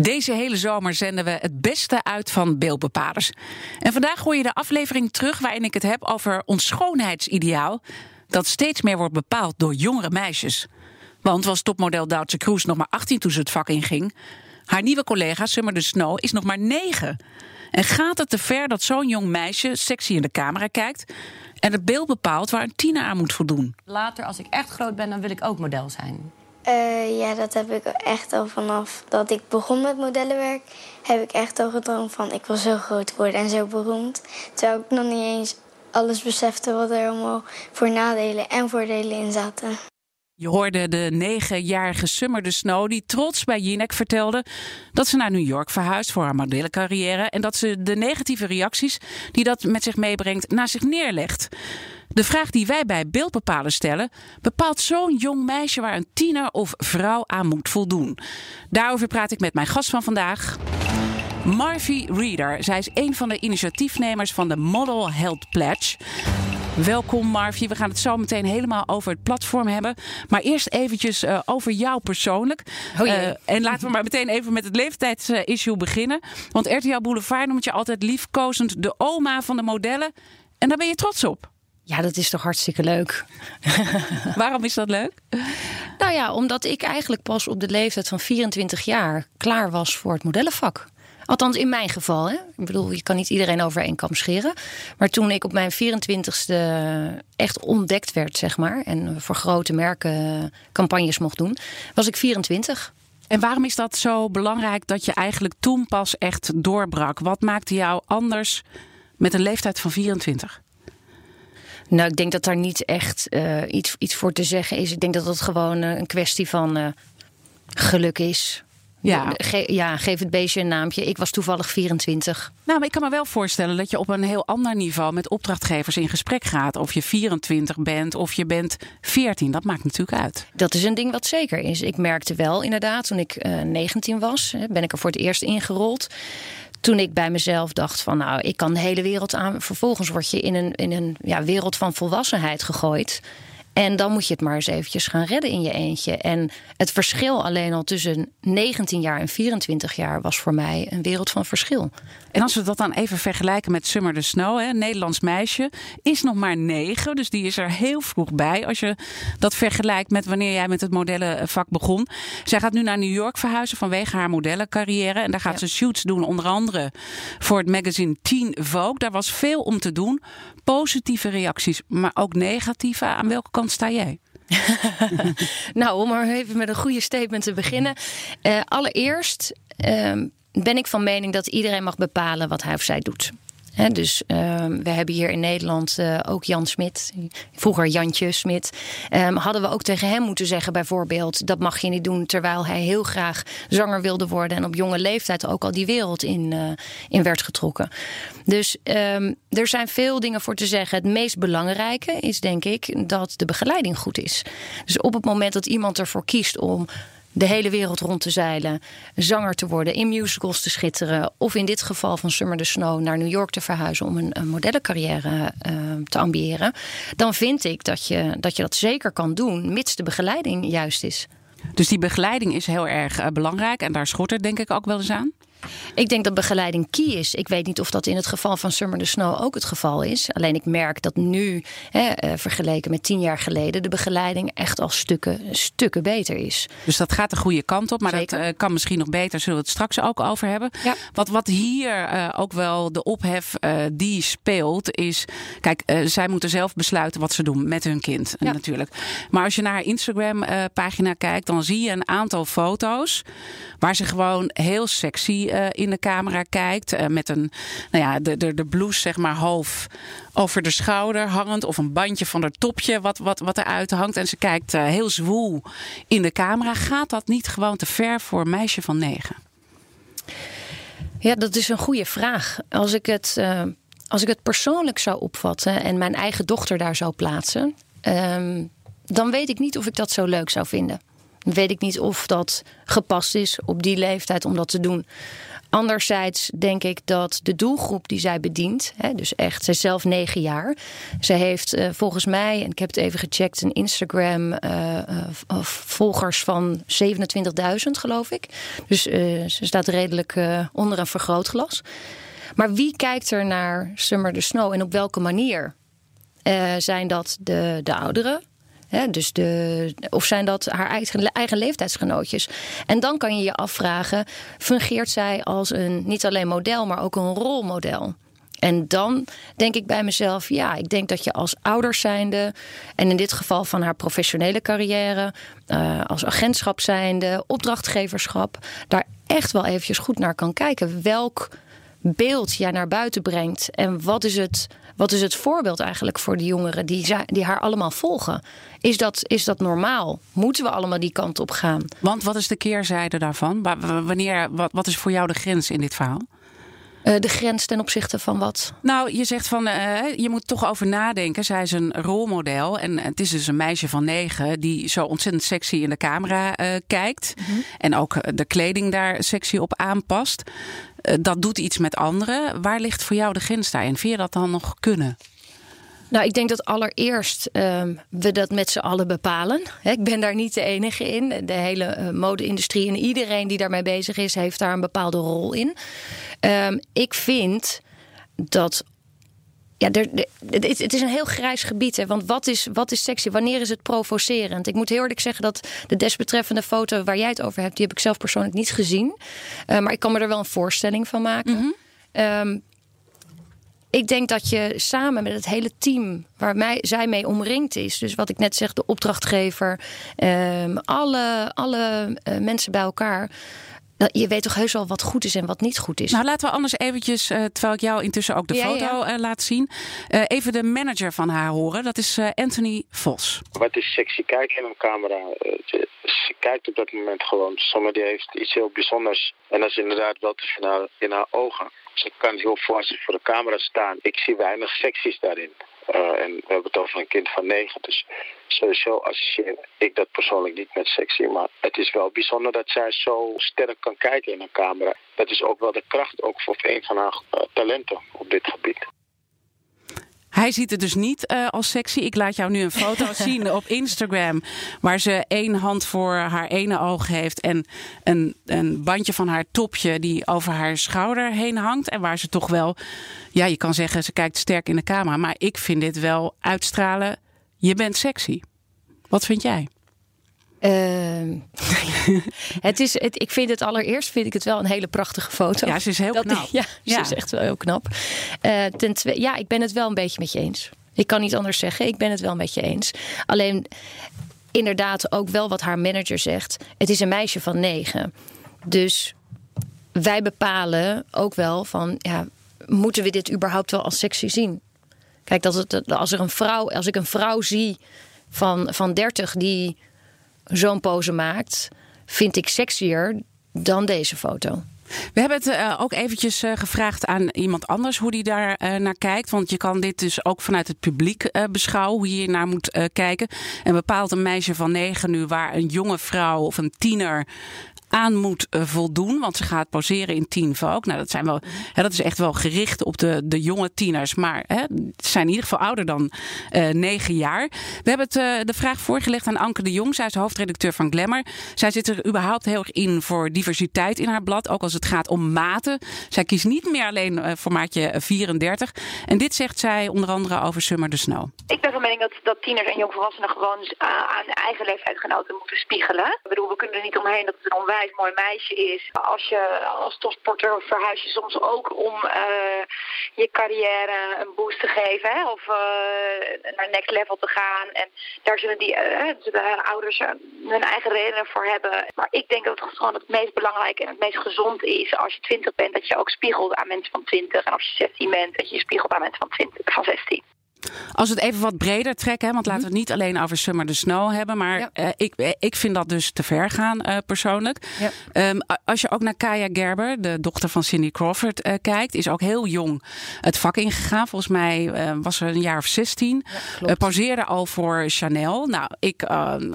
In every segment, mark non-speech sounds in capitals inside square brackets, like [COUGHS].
Deze hele zomer zenden we het beste uit van beeldbepalers. En vandaag hoor je de aflevering terug waarin ik het heb over ons schoonheidsideaal. Dat steeds meer wordt bepaald door jongere meisjes. Want was topmodel Duitse Kroes nog maar 18 toen ze het vak inging. Haar nieuwe collega Summer de Snow is nog maar 9. En gaat het te ver dat zo'n jong meisje sexy in de camera kijkt en het beeld bepaalt waar een tiener aan moet voldoen? Later, als ik echt groot ben, dan wil ik ook model zijn. Uh, ja, dat heb ik echt al vanaf dat ik begon met modellenwerk. Heb ik echt al gedroomd van ik wil zo groot worden en zo beroemd. Terwijl ik nog niet eens alles besefte wat er allemaal voor nadelen en voordelen in zaten. Je hoorde de negenjarige Summer de Snow die trots bij Jinek vertelde dat ze naar New York verhuist voor haar modellencarrière en dat ze de negatieve reacties die dat met zich meebrengt naar zich neerlegt. De vraag die wij bij beeldbepalen stellen: bepaalt zo'n jong meisje waar een tiener of vrouw aan moet voldoen? Daarover praat ik met mijn gast van vandaag. Marvie Reader. Zij is een van de initiatiefnemers van de Model Health Pledge. Welkom Marvie. We gaan het zo meteen helemaal over het platform hebben. Maar eerst eventjes uh, over jou persoonlijk. Oh uh, en laten we maar meteen even met het leeftijdsissue beginnen. Want RTL Boulevard noemt je altijd liefkozend de oma van de modellen. En daar ben je trots op. Ja, dat is toch hartstikke leuk. [LAUGHS] Waarom is dat leuk? Nou ja, omdat ik eigenlijk pas op de leeftijd van 24 jaar klaar was voor het modellenvak. Althans, in mijn geval. Hè? Ik bedoel, je kan niet iedereen over één kam scheren. Maar toen ik op mijn 24ste echt ontdekt werd, zeg maar. En voor grote merken campagnes mocht doen, was ik 24. En waarom is dat zo belangrijk dat je eigenlijk toen pas echt doorbrak? Wat maakte jou anders met een leeftijd van 24? Nou, ik denk dat daar niet echt uh, iets, iets voor te zeggen is. Ik denk dat het gewoon uh, een kwestie van uh, geluk is. Ja. Ge ja, geef het beestje een naampje. Ik was toevallig 24. Nou, maar ik kan me wel voorstellen dat je op een heel ander niveau met opdrachtgevers in gesprek gaat. Of je 24 bent of je bent 14. Dat maakt natuurlijk uit. Dat is een ding wat zeker is. Ik merkte wel inderdaad, toen ik uh, 19 was, ben ik er voor het eerst ingerold toen ik bij mezelf dacht van nou, ik kan de hele wereld aan. Vervolgens word je in een, in een ja, wereld van volwassenheid gegooid. En dan moet je het maar eens eventjes gaan redden in je eentje. En het verschil alleen al tussen 19 jaar en 24 jaar was voor mij een wereld van verschil. En als we dat dan even vergelijken met Summer de Snow, hè, een Nederlands meisje, is nog maar negen. Dus die is er heel vroeg bij. Als je dat vergelijkt met wanneer jij met het modellenvak begon. Zij gaat nu naar New York verhuizen vanwege haar modellencarrière. En daar gaat ze shoots doen, onder andere voor het magazine Teen Vogue. Daar was veel om te doen. Positieve reacties, maar ook negatieve. Aan welke kant sta jij? [LAUGHS] nou, om maar even met een goede statement te beginnen. Uh, allereerst uh, ben ik van mening dat iedereen mag bepalen wat hij of zij doet. Dus ehm, we hebben hier in Nederland uh, ook Jan Smit, vroeger Jantje Smit. Um, hadden we ook tegen hem moeten zeggen, bijvoorbeeld: dat mag je niet doen. Terwijl hij heel graag zanger wilde worden en op jonge leeftijd ook al die wereld in, uh, in werd getrokken. Dus um, er zijn veel dingen voor te zeggen. Het meest belangrijke is, denk ik, dat de begeleiding goed is. Dus op het moment dat iemand ervoor kiest om de hele wereld rond te zeilen, zanger te worden, in musicals te schitteren, of in dit geval van Summer the Snow naar New York te verhuizen om een, een modellencarrière uh, te ambiëren, dan vind ik dat je, dat je dat zeker kan doen, mits de begeleiding juist is. Dus die begeleiding is heel erg uh, belangrijk en daar schort het denk ik ook wel eens aan? Ik denk dat begeleiding key is. Ik weet niet of dat in het geval van Summer the Snow ook het geval is. Alleen ik merk dat nu, hè, uh, vergeleken met tien jaar geleden, de begeleiding echt al stukken, stukken beter is. Dus dat gaat de goede kant op, maar Zeker. dat uh, kan misschien nog beter. Zullen we het straks ook over hebben? Ja. Wat, wat hier uh, ook wel de ophef die speelt, is: kijk, zij moeten zelf besluiten wat ze doen met hun kind, ja. natuurlijk. Maar als je naar haar Instagram-pagina kijkt, dan zie je een aantal foto's waar ze gewoon heel sexy uh, in de camera kijkt. Uh, met een, nou ja, de, de, de blouse zeg maar half over de schouder hangend. Of een bandje van haar topje wat, wat, wat eruit hangt. En ze kijkt uh, heel zwoel in de camera. Gaat dat niet gewoon te ver voor een meisje van negen? Ja, dat is een goede vraag. Als ik het, als ik het persoonlijk zou opvatten en mijn eigen dochter daar zou plaatsen, ehm, dan weet ik niet of ik dat zo leuk zou vinden weet ik niet of dat gepast is op die leeftijd om dat te doen. Anderzijds denk ik dat de doelgroep die zij bedient, hè, dus echt, zij is zelf negen jaar. Ze heeft uh, volgens mij, en ik heb het even gecheckt, een Instagram uh, uh, volgers van 27.000 geloof ik. Dus ze staat redelijk onder een vergrootglas. Maar wie kijkt er naar Summer the Snow en op welke manier? zijn dat de, de ouderen? Dus de, of zijn dat haar eigen, eigen leeftijdsgenootjes? En dan kan je je afvragen: fungeert zij als een niet alleen model, maar ook een rolmodel? En dan denk ik bij mezelf, ja, ik denk dat je als ouders zijnde, en in dit geval van haar professionele carrière, uh, als agentschap zijnde, opdrachtgeverschap, daar echt wel eventjes goed naar kan kijken. Welk beeld jij naar buiten brengt en wat is het wat is het voorbeeld eigenlijk voor die jongeren die, die haar allemaal volgen? Is dat, is dat normaal? Moeten we allemaal die kant op gaan? Want wat is de keerzijde daarvan? Wanneer, wat, wat is voor jou de grens in dit verhaal? Uh, de grens ten opzichte van wat? Nou, je zegt van uh, je moet toch over nadenken. Zij is een rolmodel. En het is dus een meisje van negen die zo ontzettend sexy in de camera uh, kijkt. Mm -hmm. En ook de kleding daar sexy op aanpast. dat doet iets met anderen. Waar ligt voor jou de grens daarin? Vind je dat dan nog kunnen? Nou, ik denk dat allereerst uh, we dat met z'n allen bepalen. ik ben daar niet de enige in. De hele uh, mode-industrie en iedereen die daarmee bezig is, heeft daar een bepaalde rol in. Um, ik vind dat. Ja, er, het is een heel grijs gebied. Hè, want wat is, wat is sexy? Wanneer is het provocerend? Ik moet heel eerlijk zeggen dat de desbetreffende foto waar jij het over hebt, die heb ik zelf persoonlijk niet gezien. Uh, maar ik kan me er wel een voorstelling van maken. Mm -hmm. um, ik denk dat je samen met het hele team waar mij, zij mee omringd is, dus wat ik net zeg, de opdrachtgever, um, alle, alle uh, mensen bij elkaar. Je weet toch heus wel wat goed is en wat niet goed is. Nou, laten we anders eventjes, uh, terwijl ik jou intussen ook de ja, foto ja. Uh, laat zien, uh, even de manager van haar horen. Dat is Anthony Vos. Wat is sexy kijken in een camera? Ze, ze, kijkt op dat moment gewoon. Sommigen heeft iets heel bijzonders. En dat is inderdaad wel te vinden in haar ogen. Ze kan heel vast voor de camera staan. Ik zie weinig secties daarin. Uh, en we hebben het over een kind van negen. Dus sowieso associeer ik dat persoonlijk niet met sexy. Maar het is wel bijzonder dat zij zo sterk kan kijken in een camera. Dat is ook wel de kracht ook voor een van haar uh, talenten op dit gebied. Hij ziet het dus niet uh, als sexy. Ik laat jou nu een foto [LAUGHS] zien op Instagram. Waar ze één hand voor haar ene oog heeft. En een, een bandje van haar topje die over haar schouder heen hangt. En waar ze toch wel, ja, je kan zeggen, ze kijkt sterk in de camera. Maar ik vind dit wel uitstralen. Je bent sexy. Wat vind jij? Uh, [LAUGHS] het is, het, ik vind het allereerst vind ik het wel een hele prachtige foto. Ja, ze is heel dat, knap. [LAUGHS] Ja, ze ja. is echt wel heel knap. Uh, ten tweede, ja, ik ben het wel een beetje met je eens. Ik kan niet anders zeggen. Ik ben het wel met je eens. Alleen inderdaad ook wel wat haar manager zegt. Het is een meisje van negen. Dus wij bepalen ook wel van ja, moeten we dit überhaupt wel als sexy zien? Kijk, dat het, als er een vrouw, als ik een vrouw zie van, van 30 die zo'n pose maakt, vind ik sexier dan deze foto. We hebben het uh, ook eventjes uh, gevraagd aan iemand anders hoe die daar uh, naar kijkt. Want je kan dit dus ook vanuit het publiek beschouwen, hoe je naar moet kijken. En bepaalt een meisje van negen nu waar een jonge vrouw of een tiener aan moet uh, voldoen. Want ze gaat poseren in Teen Vogue. Nou, dat, zijn wel, hè, dat is echt wel gericht op de, de jonge tieners. Maar hè, ze zijn in ieder geval ouder dan uh, negen jaar. We hebben het, uh, de vraag voorgelegd aan Anke de Jong. Zij is hoofdredacteur van Glamour. Zij zit er überhaupt heel erg in voor diversiteit in haar blad. Ook als het gaat om maten. Zij kiest niet meer alleen voor maatje 34. En dit zegt zij onder andere over Summer the Snow. Ik ben van mening dat, dat tieners en jongvolwassenen gewoon aan eigen leeftijdsgenoten moeten spiegelen. Ik bedoel, we kunnen er niet omheen dat het een onwijs mooi meisje is. Als je als topsporter verhuis je soms ook om uh, je carrière een boost te geven. Hè? Of uh, naar next level te gaan. En daar zullen die uh, de ouders hun eigen redenen voor hebben. Maar ik denk dat het gewoon het meest belangrijke en het meest gezond is als je 20 bent. Dat je ook spiegelt aan mensen van 20. En als je 16 bent, dat je je spiegelt aan mensen van, 20, van 16. Als we het even wat breder trekken, hè, want laten we het niet alleen over Summer the Snow hebben, maar Ja. eh, ik, eh, ik vind dat dus te ver gaan eh, persoonlijk. Ja. Ehm, als je ook naar Kaya Gerber, de dochter van Cindy Crawford, kijkt, is ook heel jong het vak ingegaan. Volgens mij was ze een jaar of 16. klopt. Eh, pauzeerde al voor Chanel. Nou, ik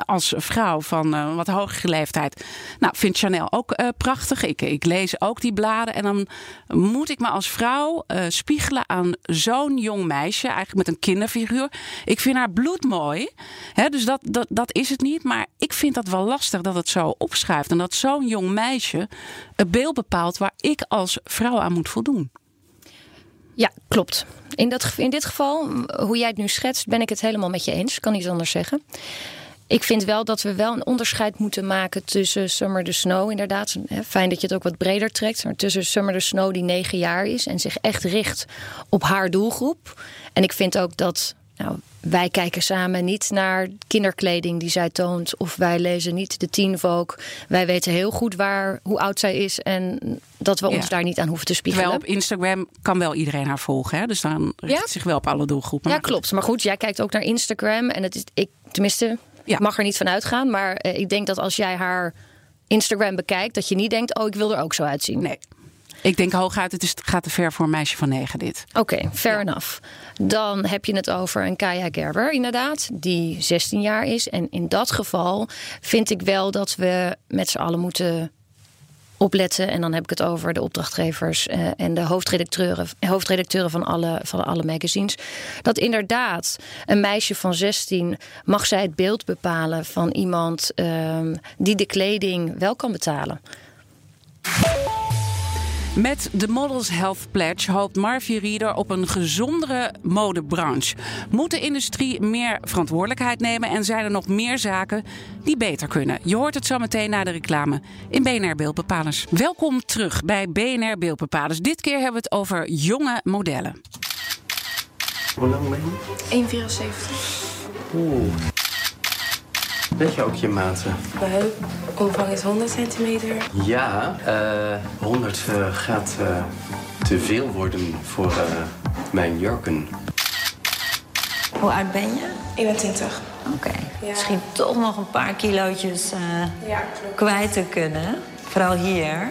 als vrouw van wat hogere leeftijd, nou, vind Chanel ook prachtig. Ik, ik lees ook die bladen en dan moet ik me als vrouw spiegelen aan zo'n jong meisje, eigenlijk met een kinderfiguur. Ik vind haar bloedmooi. Hè, dus dat, dat, dat is het niet. Maar ik vind dat wel lastig dat het zo opschuift. En dat zo'n jong meisje het beeld bepaalt waar ik als vrouw aan moet voldoen. Ja, klopt. In, dat, in dit geval, hoe jij het nu schetst, ben ik het helemaal met je eens. Kan niet anders zeggen. Ik vind wel dat we wel een onderscheid moeten maken tussen Summer the Snow, inderdaad. Fijn dat je het ook wat breder trekt. Maar tussen Summer the Snow, die negen jaar is en zich echt richt op haar doelgroep. En ik vind ook dat nou, wij kijken samen niet naar kinderkleding die zij toont. Of wij lezen niet de Teen Vogue. Wij weten heel goed waar, hoe oud zij is. En dat we ons daar niet aan hoeven te spiegelen. Terwijl op Instagram kan wel iedereen haar volgen. Hè? Dus dan richt Ja? zich wel op alle doelgroepen. Ja, klopt. Maar goed, jij kijkt ook naar Instagram. En het is, ik, tenminste, Ja. mag er niet van uitgaan. Maar eh, ik denk dat als jij haar Instagram bekijkt, dat je niet denkt: oh, ik wil er ook zo uitzien. Nee. Ik denk hooguit, het is, gaat te ver voor een meisje van negen dit. Oké, fair enough. Dan heb je het over een Kaya Gerber, inderdaad, die 16 jaar is. En in dat geval vind ik wel dat we met z'n allen moeten En dan heb ik het over de opdrachtgevers eh, en de hoofdredacteuren, hoofdredacteuren van, alle, van alle magazines. Dat inderdaad een meisje van 16 mag zij het beeld bepalen van iemand ehm, die de kleding wel kan betalen. Met de Models Health Pledge hoopt Marvie Rieder op een gezondere modebranche. Moet de industrie meer verantwoordelijkheid nemen en zijn er nog meer zaken die beter kunnen? Je hoort het zo meteen na de reclame in BNR Beeldbepalers. Welkom terug bij BNR Beeldbepalers. Dit keer hebben we het over jonge modellen. Hoe lang ben je? 1,74. Oeh. Weet je ook je maten? Mijn heupomvang is 100 centimeter. Ja, eh 100 eh, gaat eh, te veel worden voor eh, mijn jurken. Hoe oud ben je? 21. Oké. Ja. Misschien toch nog een paar kilootjes eh, Ja, klopt. kwijt te kunnen. Vooral hier.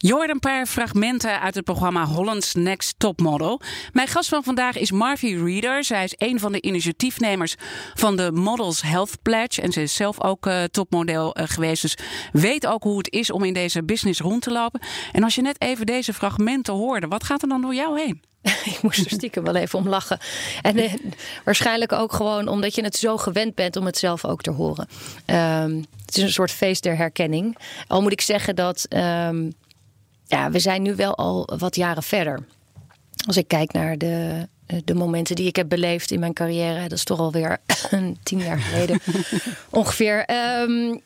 Je hoort een paar fragmenten uit het programma Holland's Next Topmodel. Mijn gast van vandaag is Marvie Reeder. Zij is een van de initiatiefnemers van de Models Health Pledge. En ze is zelf ook eh, topmodel eh, geweest. Dus weet ook hoe het is om in deze business rond te lopen. En als je net even deze fragmenten hoorde, wat gaat er dan door jou heen? [LAUGHS] ik moest er stiekem wel even om lachen. En eh, waarschijnlijk ook gewoon omdat je het zo gewend bent om het zelf ook te horen. Ehm, het is een soort feest der herkenning. Al moet ik zeggen dat ehm, ja, we zijn nu wel al wat jaren verder. Als ik kijk naar de, eh, de momenten die ik heb beleefd in mijn carrière, dat is toch alweer [COUGHS] tien jaar geleden [LAUGHS] ongeveer. Ehm,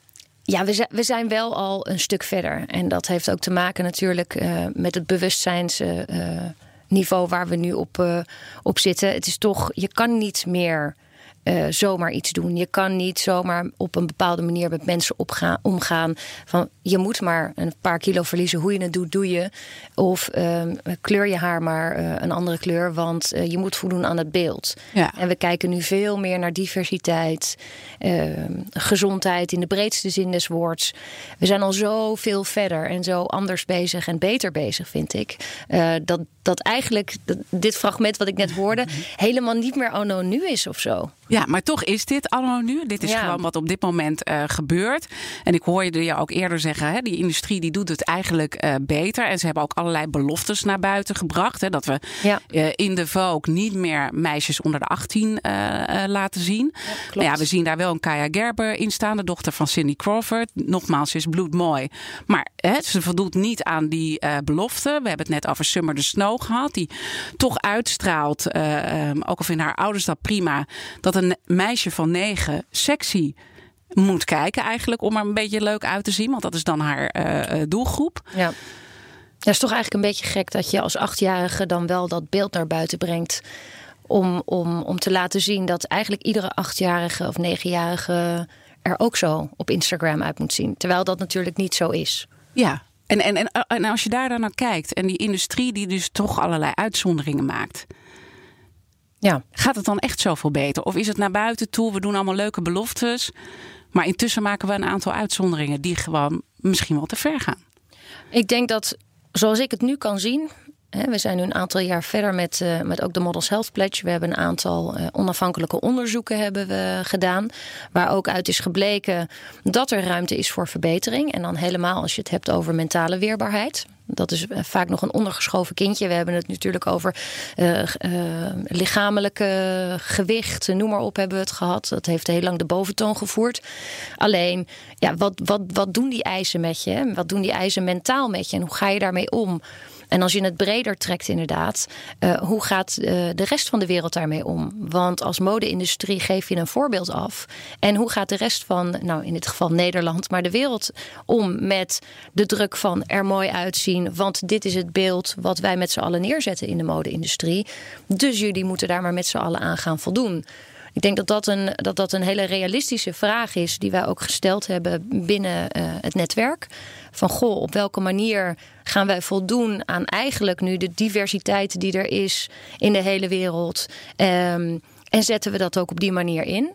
ja, we zijn, we zijn wel al een stuk verder. En dat heeft ook te maken natuurlijk eh, met het bewustzijnsniveau waar we nu op, op zitten. Het is toch, je kan niet meer eh, zomaar iets doen. Je kan niet zomaar op een bepaalde manier met mensen opgaan, omgaan. Van je moet maar een paar kilo verliezen. Hoe je het doet, doe je. Of ehm, kleur je haar maar eh, een andere kleur, want eh, je moet voldoen aan het beeld. Ja. En we kijken nu veel meer naar diversiteit, ehm, gezondheid in de breedste zin des woords. We zijn al zoveel verder en zo anders bezig en beter bezig, vind ik. Dat, dat eigenlijk dat- dit fragment wat ik net hoorde [LAUGHS] helemaal niet meer anno nu is of zo. Ja, maar toch is dit anno nu. Dit is Ja. gewoon wat op dit moment eh, gebeurt. En ik hoorde je ook eerder zeggen, hè, die industrie die doet het eigenlijk eh, beter. En ze hebben ook allerlei beloftes naar buiten gebracht. Hè, dat we Ja. eh, in de Vogue niet meer meisjes onder de 18 eh, eh, laten zien. klopt. Nou ja, we zien daar wel een Kaya Gerber in staan, de dochter van Cindy Crawford. Nogmaals, ze is bloedmooi. Maar hè, ze voldoet niet aan die belofte. We hebben het net over Summer the Snow gehad. Die toch uitstraalt, eh, ehm, ook al vinden haar ouders dat prima, dat een meisje van negen sexy moet kijken eigenlijk om er een beetje leuk uit te zien. Want dat is dan haar eh, eh, doelgroep. Ja. Het is toch eigenlijk een beetje gek dat je als achtjarige dan wel dat beeld naar buiten brengt. Om, om, om te laten zien dat eigenlijk iedere achtjarige of negenjarige er ook zo op Instagram uit moet zien. Terwijl dat natuurlijk niet zo is. Ja. En, en, en, en als je daar dan naar kijkt en die industrie die dus toch allerlei uitzonderingen maakt. Ja. Gaat het dan echt zoveel beter? Of is het naar buiten toe, we doen allemaal leuke beloftes, maar intussen maken we een aantal uitzonderingen die gewoon misschien wel te ver gaan? Ik denk dat, zoals ik het nu kan zien, we zijn nu een aantal jaar verder met, uh, met ook de Models Health Pledge. We hebben een aantal uh, onafhankelijke onderzoeken hebben we gedaan. Waar ook uit is gebleken dat er ruimte is voor verbetering. En dan helemaal als je het hebt over mentale weerbaarheid. Dat is eh, vaak nog een ondergeschoven kindje. We hebben het natuurlijk over lichamelijke gewicht, noem maar op, hebben we het gehad. Dat heeft heel lang de boventoon gevoerd. Alleen, ja, wat, wat, wat doen die eisen met je? Wat doen die eisen mentaal met je? En hoe ga je daarmee om? En als je het breder trekt, inderdaad, uh, hoe gaat uh, de rest van de wereld daarmee om? Want als mode-industrie geef je een voorbeeld af. En hoe gaat de rest van, nou in dit geval Nederland, maar de wereld om met de druk van er mooi uitzien? Want dit is het beeld wat wij met z'n allen neerzetten in de mode-industrie. Dus jullie moeten daar maar met z'n allen aan gaan voldoen. Ik denk dat dat een, dat dat een hele realistische vraag is, die wij ook gesteld hebben binnen uh, het netwerk. Van goh, op welke manier gaan wij voldoen aan eigenlijk nu de diversiteit die er is in de hele wereld? Um, en zetten we dat ook op die manier in?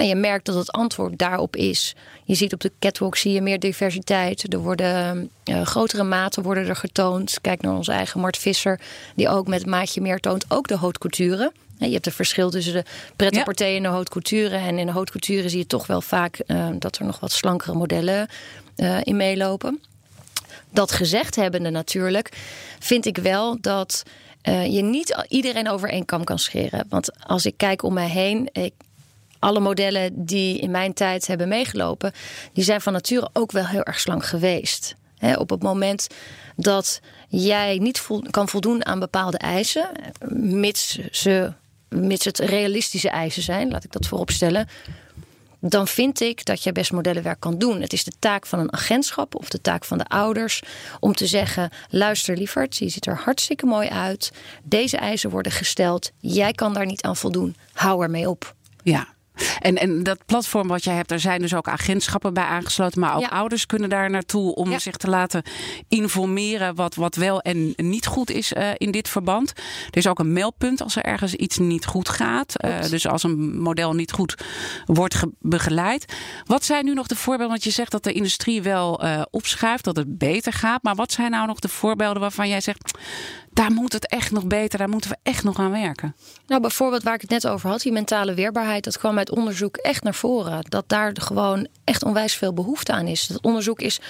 Nou, je merkt dat het antwoord daarop is. Je ziet op de catwalk zie je meer diversiteit. Er worden uh, grotere maten worden er getoond. Kijk naar onze eigen Mart Visser, die ook met maatje meer toont. Ook de haute couture. Je hebt een verschil tussen de pret ja. en de haute couture. En in de haute couture zie je toch wel vaak uh, dat er nog wat slankere modellen uh, in meelopen. Dat gezegd hebbende natuurlijk, vind ik wel dat uh, je niet iedereen over één kam kan scheren. Want als ik kijk om mij heen, ik, alle modellen die in mijn tijd hebben meegelopen, die zijn van nature ook wel heel erg slank geweest. Op het moment dat jij niet kan voldoen aan bepaalde eisen, mits ze mits het realistische eisen zijn, laat ik dat voorop stellen. Dan vind ik dat je best modellenwerk kan doen. Het is de taak van een agentschap of de taak van de ouders om te zeggen: luister lieverd, je ziet er hartstikke mooi uit. Deze eisen worden gesteld. Jij kan daar niet aan voldoen. Hou ermee op. Ja, en, en dat platform wat jij hebt, daar zijn dus ook agentschappen bij aangesloten. Maar ook ja. ouders kunnen daar naartoe om ja. zich te laten informeren wat, wat wel en niet goed is uh, in dit verband. Er is ook een meldpunt als er ergens iets niet goed gaat. Uh, dus als een model niet goed wordt begeleid. Wat zijn nu nog de voorbeelden? Want je zegt dat de industrie wel uh, opschuift, dat het beter gaat. Maar wat zijn nou nog de voorbeelden waarvan jij zegt daar moet het echt nog beter, daar moeten we echt nog aan werken. Nou, bijvoorbeeld waar ik het net over had, die mentale weerbaarheid, dat kwam uit onderzoek echt naar voren. Dat daar gewoon echt onwijs veel behoefte aan is. Dat onderzoek is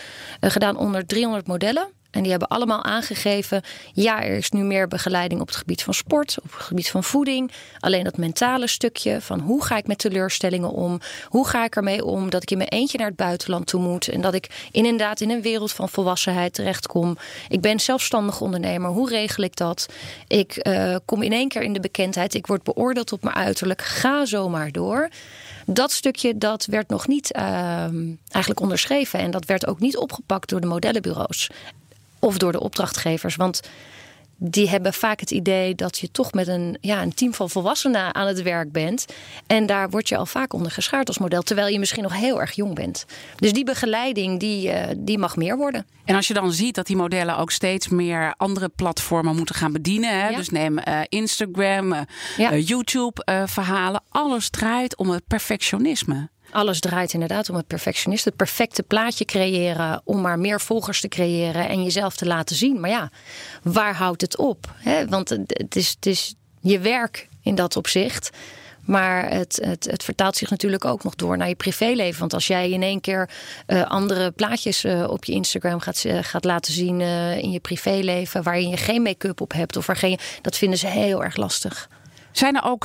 uh, gedaan onder 300 modellen. En die hebben allemaal aangegeven: ja, er is nu meer begeleiding op het gebied van sport, op het gebied van voeding. Alleen dat mentale stukje van hoe ga ik met teleurstellingen om? Hoe ga ik ermee om dat ik in mijn eentje naar het buitenland toe moet? En dat ik inderdaad in een wereld van volwassenheid terechtkom. Ik ben zelfstandig ondernemer. Hoe regel ik dat? Ik uh, kom in één keer in de bekendheid. Ik word beoordeeld op mijn uiterlijk. Ga zomaar door dat stukje dat werd nog niet uh, eigenlijk onderschreven. En dat werd ook niet opgepakt door de modellenbureaus of door de opdrachtgevers. Want die hebben vaak het idee dat je toch met een, ja, een team van volwassenen aan het werk bent. En daar word je al vaak onder geschaard als model, terwijl je misschien nog heel erg jong bent. Dus die begeleiding, die, uh, die mag meer worden. En als je dan ziet dat die modellen ook steeds meer andere platformen moeten gaan bedienen. Hè? Ja. Dus neem uh, Instagram, uh, ja. YouTube verhalen. Alles draait om het perfectionisme. Alles draait inderdaad om het perfectionist. Het perfecte plaatje creëren om maar meer volgers te creëren en jezelf te laten zien. Maar ja, waar houdt het op? He, want het is, het is je werk in dat opzicht. Maar het, het, het, vertaalt zich natuurlijk ook nog door naar je privéleven. Want als jij in één keer uh, andere plaatjes uh, op je Instagram gaat, gaat laten zien in je privéleven, waarin je geen make-up op hebt, of waar geen, dat vinden ze heel erg lastig. Zijn er ook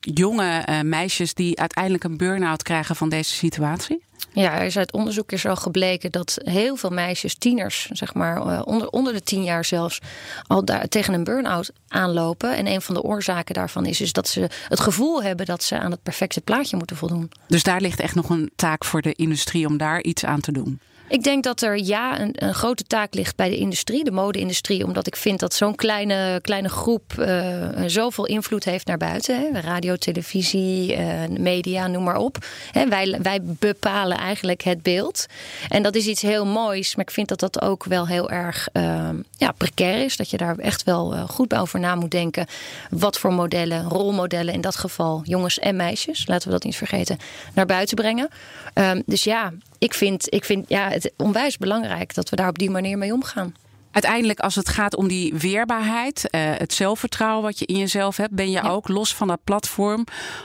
jonge uh, meisjes die uiteindelijk een burn-out krijgen van deze situatie? Ja, er is uit onderzoek is al gebleken dat heel veel meisjes, tieners, zeg maar, uh, onder, onder de tien jaar zelfs, al daar tegen een burn-out aanlopen. En een van de oorzaken daarvan is, is dat ze het gevoel hebben dat ze aan het perfecte plaatje moeten voldoen. Dus daar ligt echt nog een taak voor de industrie om daar iets aan te doen. Ik denk dat er ja een, een, grote taak ligt bij de industrie, de mode-industrie. Omdat ik vind dat zo'n kleine, kleine groep uh, zoveel invloed heeft naar buiten. Hè. Radio, televisie, uh, media, noem maar op. Hè, wij, wij bepalen eigenlijk het beeld. En dat is iets heel moois. Maar ik vind dat dat ook wel heel erg uh, ja, precair is. Dat je daar echt wel goed over na moet denken. Wat voor modellen, rolmodellen in dat geval, jongens en meisjes, laten we dat niet vergeten, naar buiten brengen. Um, dus ja, ik vind, ik vind ja, het onwijs belangrijk dat we daar op die manier mee omgaan. Uiteindelijk, als het gaat om die weerbaarheid, uh, het zelfvertrouwen wat je in jezelf hebt, ben je ja. ook los van dat platform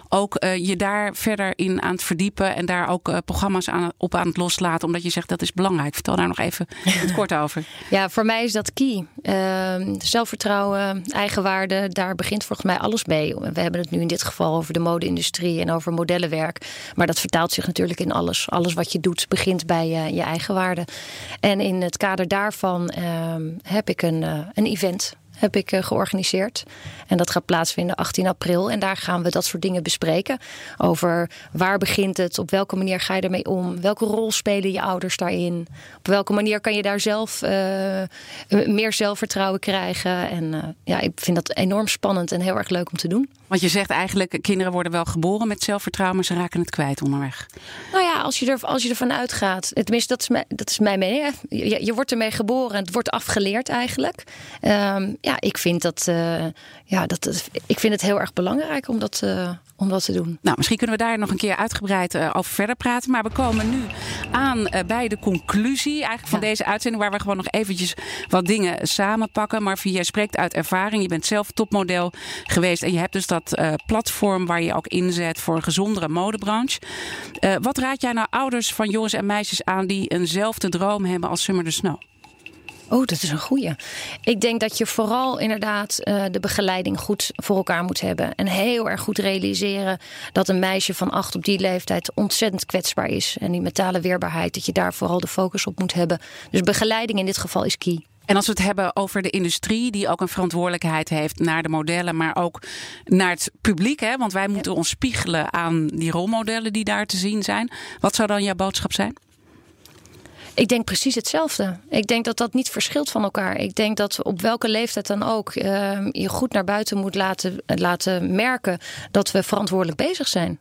ook uh, je daar verder in aan het verdiepen en daar ook uh, programma's aan, op aan het loslaten, omdat je zegt dat is belangrijk. Vertel daar nog even het kort over. Ja, voor mij is dat key. Ehm, zelfvertrouwen, eigenwaarde, daar begint volgens mij alles mee. We hebben het nu in dit geval over de mode-industrie en over modellenwerk, maar dat vertaalt zich natuurlijk in alles. Alles wat je doet begint bij je eigen waarde. En in het kader daarvan heb ik een, uh, een event heb ik uh, georganiseerd. En dat gaat plaatsvinden 18 april. En daar gaan we dat soort dingen bespreken. Over waar begint het? Op welke manier ga je ermee om? Welke rol spelen je ouders daarin? Op welke manier kan je daar zelf uh, meer zelfvertrouwen krijgen? En ja, ik vind dat enorm spannend en heel erg leuk om te doen. Want je zegt eigenlijk, kinderen worden wel geboren met zelfvertrouwen, maar ze raken het kwijt onderweg. Nou ja, als je, er, als je ervan uitgaat. Tenminste, dat is, mijn, dat is mijn mening. Je, je wordt ermee geboren en het wordt afgeleerd eigenlijk. Um, ja, ik vind dat, uh, ja, dat, ik vind het heel erg belangrijk om dat, uh, om dat te doen. Nou, misschien kunnen we daar nog een keer uitgebreid uh, over verder praten. Maar we komen nu aan bij de conclusie eigenlijk van ja. deze uitzending, waar we gewoon nog eventjes wat dingen samenpakken. Maar jij spreekt uit ervaring. Je bent zelf topmodel geweest en je hebt dus dat uh, platform waar je ook inzet voor een gezondere modebranche. Uh, wat raad jij nou ouders van jongens en meisjes aan die eenzelfde droom hebben als Summer de Snow? Oh, dat is een goeie. Ik denk dat je vooral inderdaad uh, de begeleiding goed voor elkaar moet hebben. En heel erg goed realiseren dat een meisje van acht op die leeftijd ontzettend kwetsbaar is. En die mentale weerbaarheid, dat je daar vooral de focus op moet hebben. Dus begeleiding in dit geval is key. En als we het hebben over de industrie, die ook een verantwoordelijkheid heeft naar de modellen, maar ook naar het publiek. Hè? Want wij moeten ons spiegelen aan die rolmodellen die daar te zien zijn. Wat zou dan jouw boodschap zijn? Ik denk precies hetzelfde. Ik denk dat dat niet verschilt van elkaar. Ik denk dat op welke leeftijd dan ook uh, je goed naar buiten moet laten, laten merken dat we verantwoordelijk bezig zijn.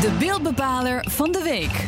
De beeldbepaler van de week.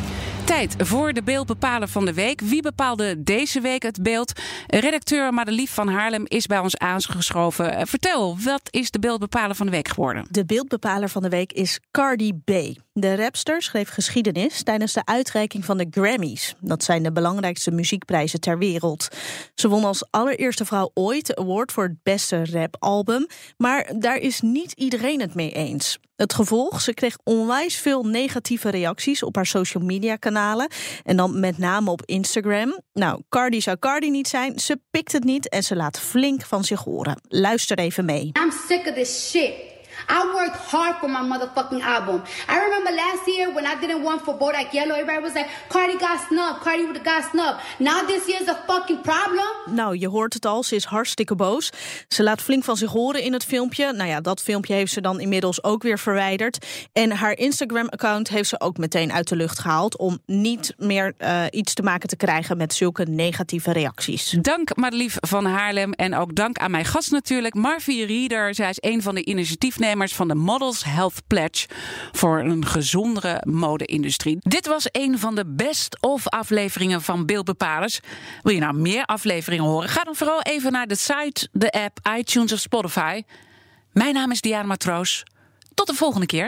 Tijd voor de beeldbepaler van de week. Wie bepaalde deze week het beeld? Redacteur Madelief van Haarlem is bij ons aangeschoven. Vertel, wat is de beeldbepaler van de week geworden? De beeldbepaler van de week is Cardi B. De rapster schreef geschiedenis tijdens de uitreiking van de Grammys. Dat zijn de belangrijkste muziekprijzen ter wereld. Ze won als allereerste vrouw ooit de award voor het beste rapalbum. Maar daar is niet iedereen het mee eens. Het gevolg, ze kreeg onwijs veel negatieve reacties op haar social media kanalen. En dan met name op Instagram. Nou, Cardi zou Cardi niet zijn. Ze pikt het niet en ze laat flink van zich horen. Luister even mee. I'm sick of this shit. I worked hard for my motherfucking album. I remember last year when I didn't want for Bodak Yellow, everybody was like, Cardi got snubbed, Cardi would have got snubbed. Now this year's a fucking problem. Nou, je hoort het al, ze is hartstikke boos. Ze laat flink van zich horen in het filmpje. Nou ja, dat filmpje heeft ze dan inmiddels ook weer verwijderd. En haar Instagram-account heeft ze ook meteen uit de lucht gehaald... om niet meer uh, iets te maken te krijgen met zulke negatieve reacties. Dank Madelief van Haarlem en ook dank aan mijn gast natuurlijk, Marvie Rieder. Zij is een van de initiatiefnemers van de Models Health Pledge voor een gezondere mode-industrie. Dit was een van de best-of afleveringen van Beeldbepalers. Wil je nou meer afleveringen horen? Ga dan vooral even naar de site, de app, iTunes of Spotify. Mijn naam is Diana Matroos. Tot de volgende keer.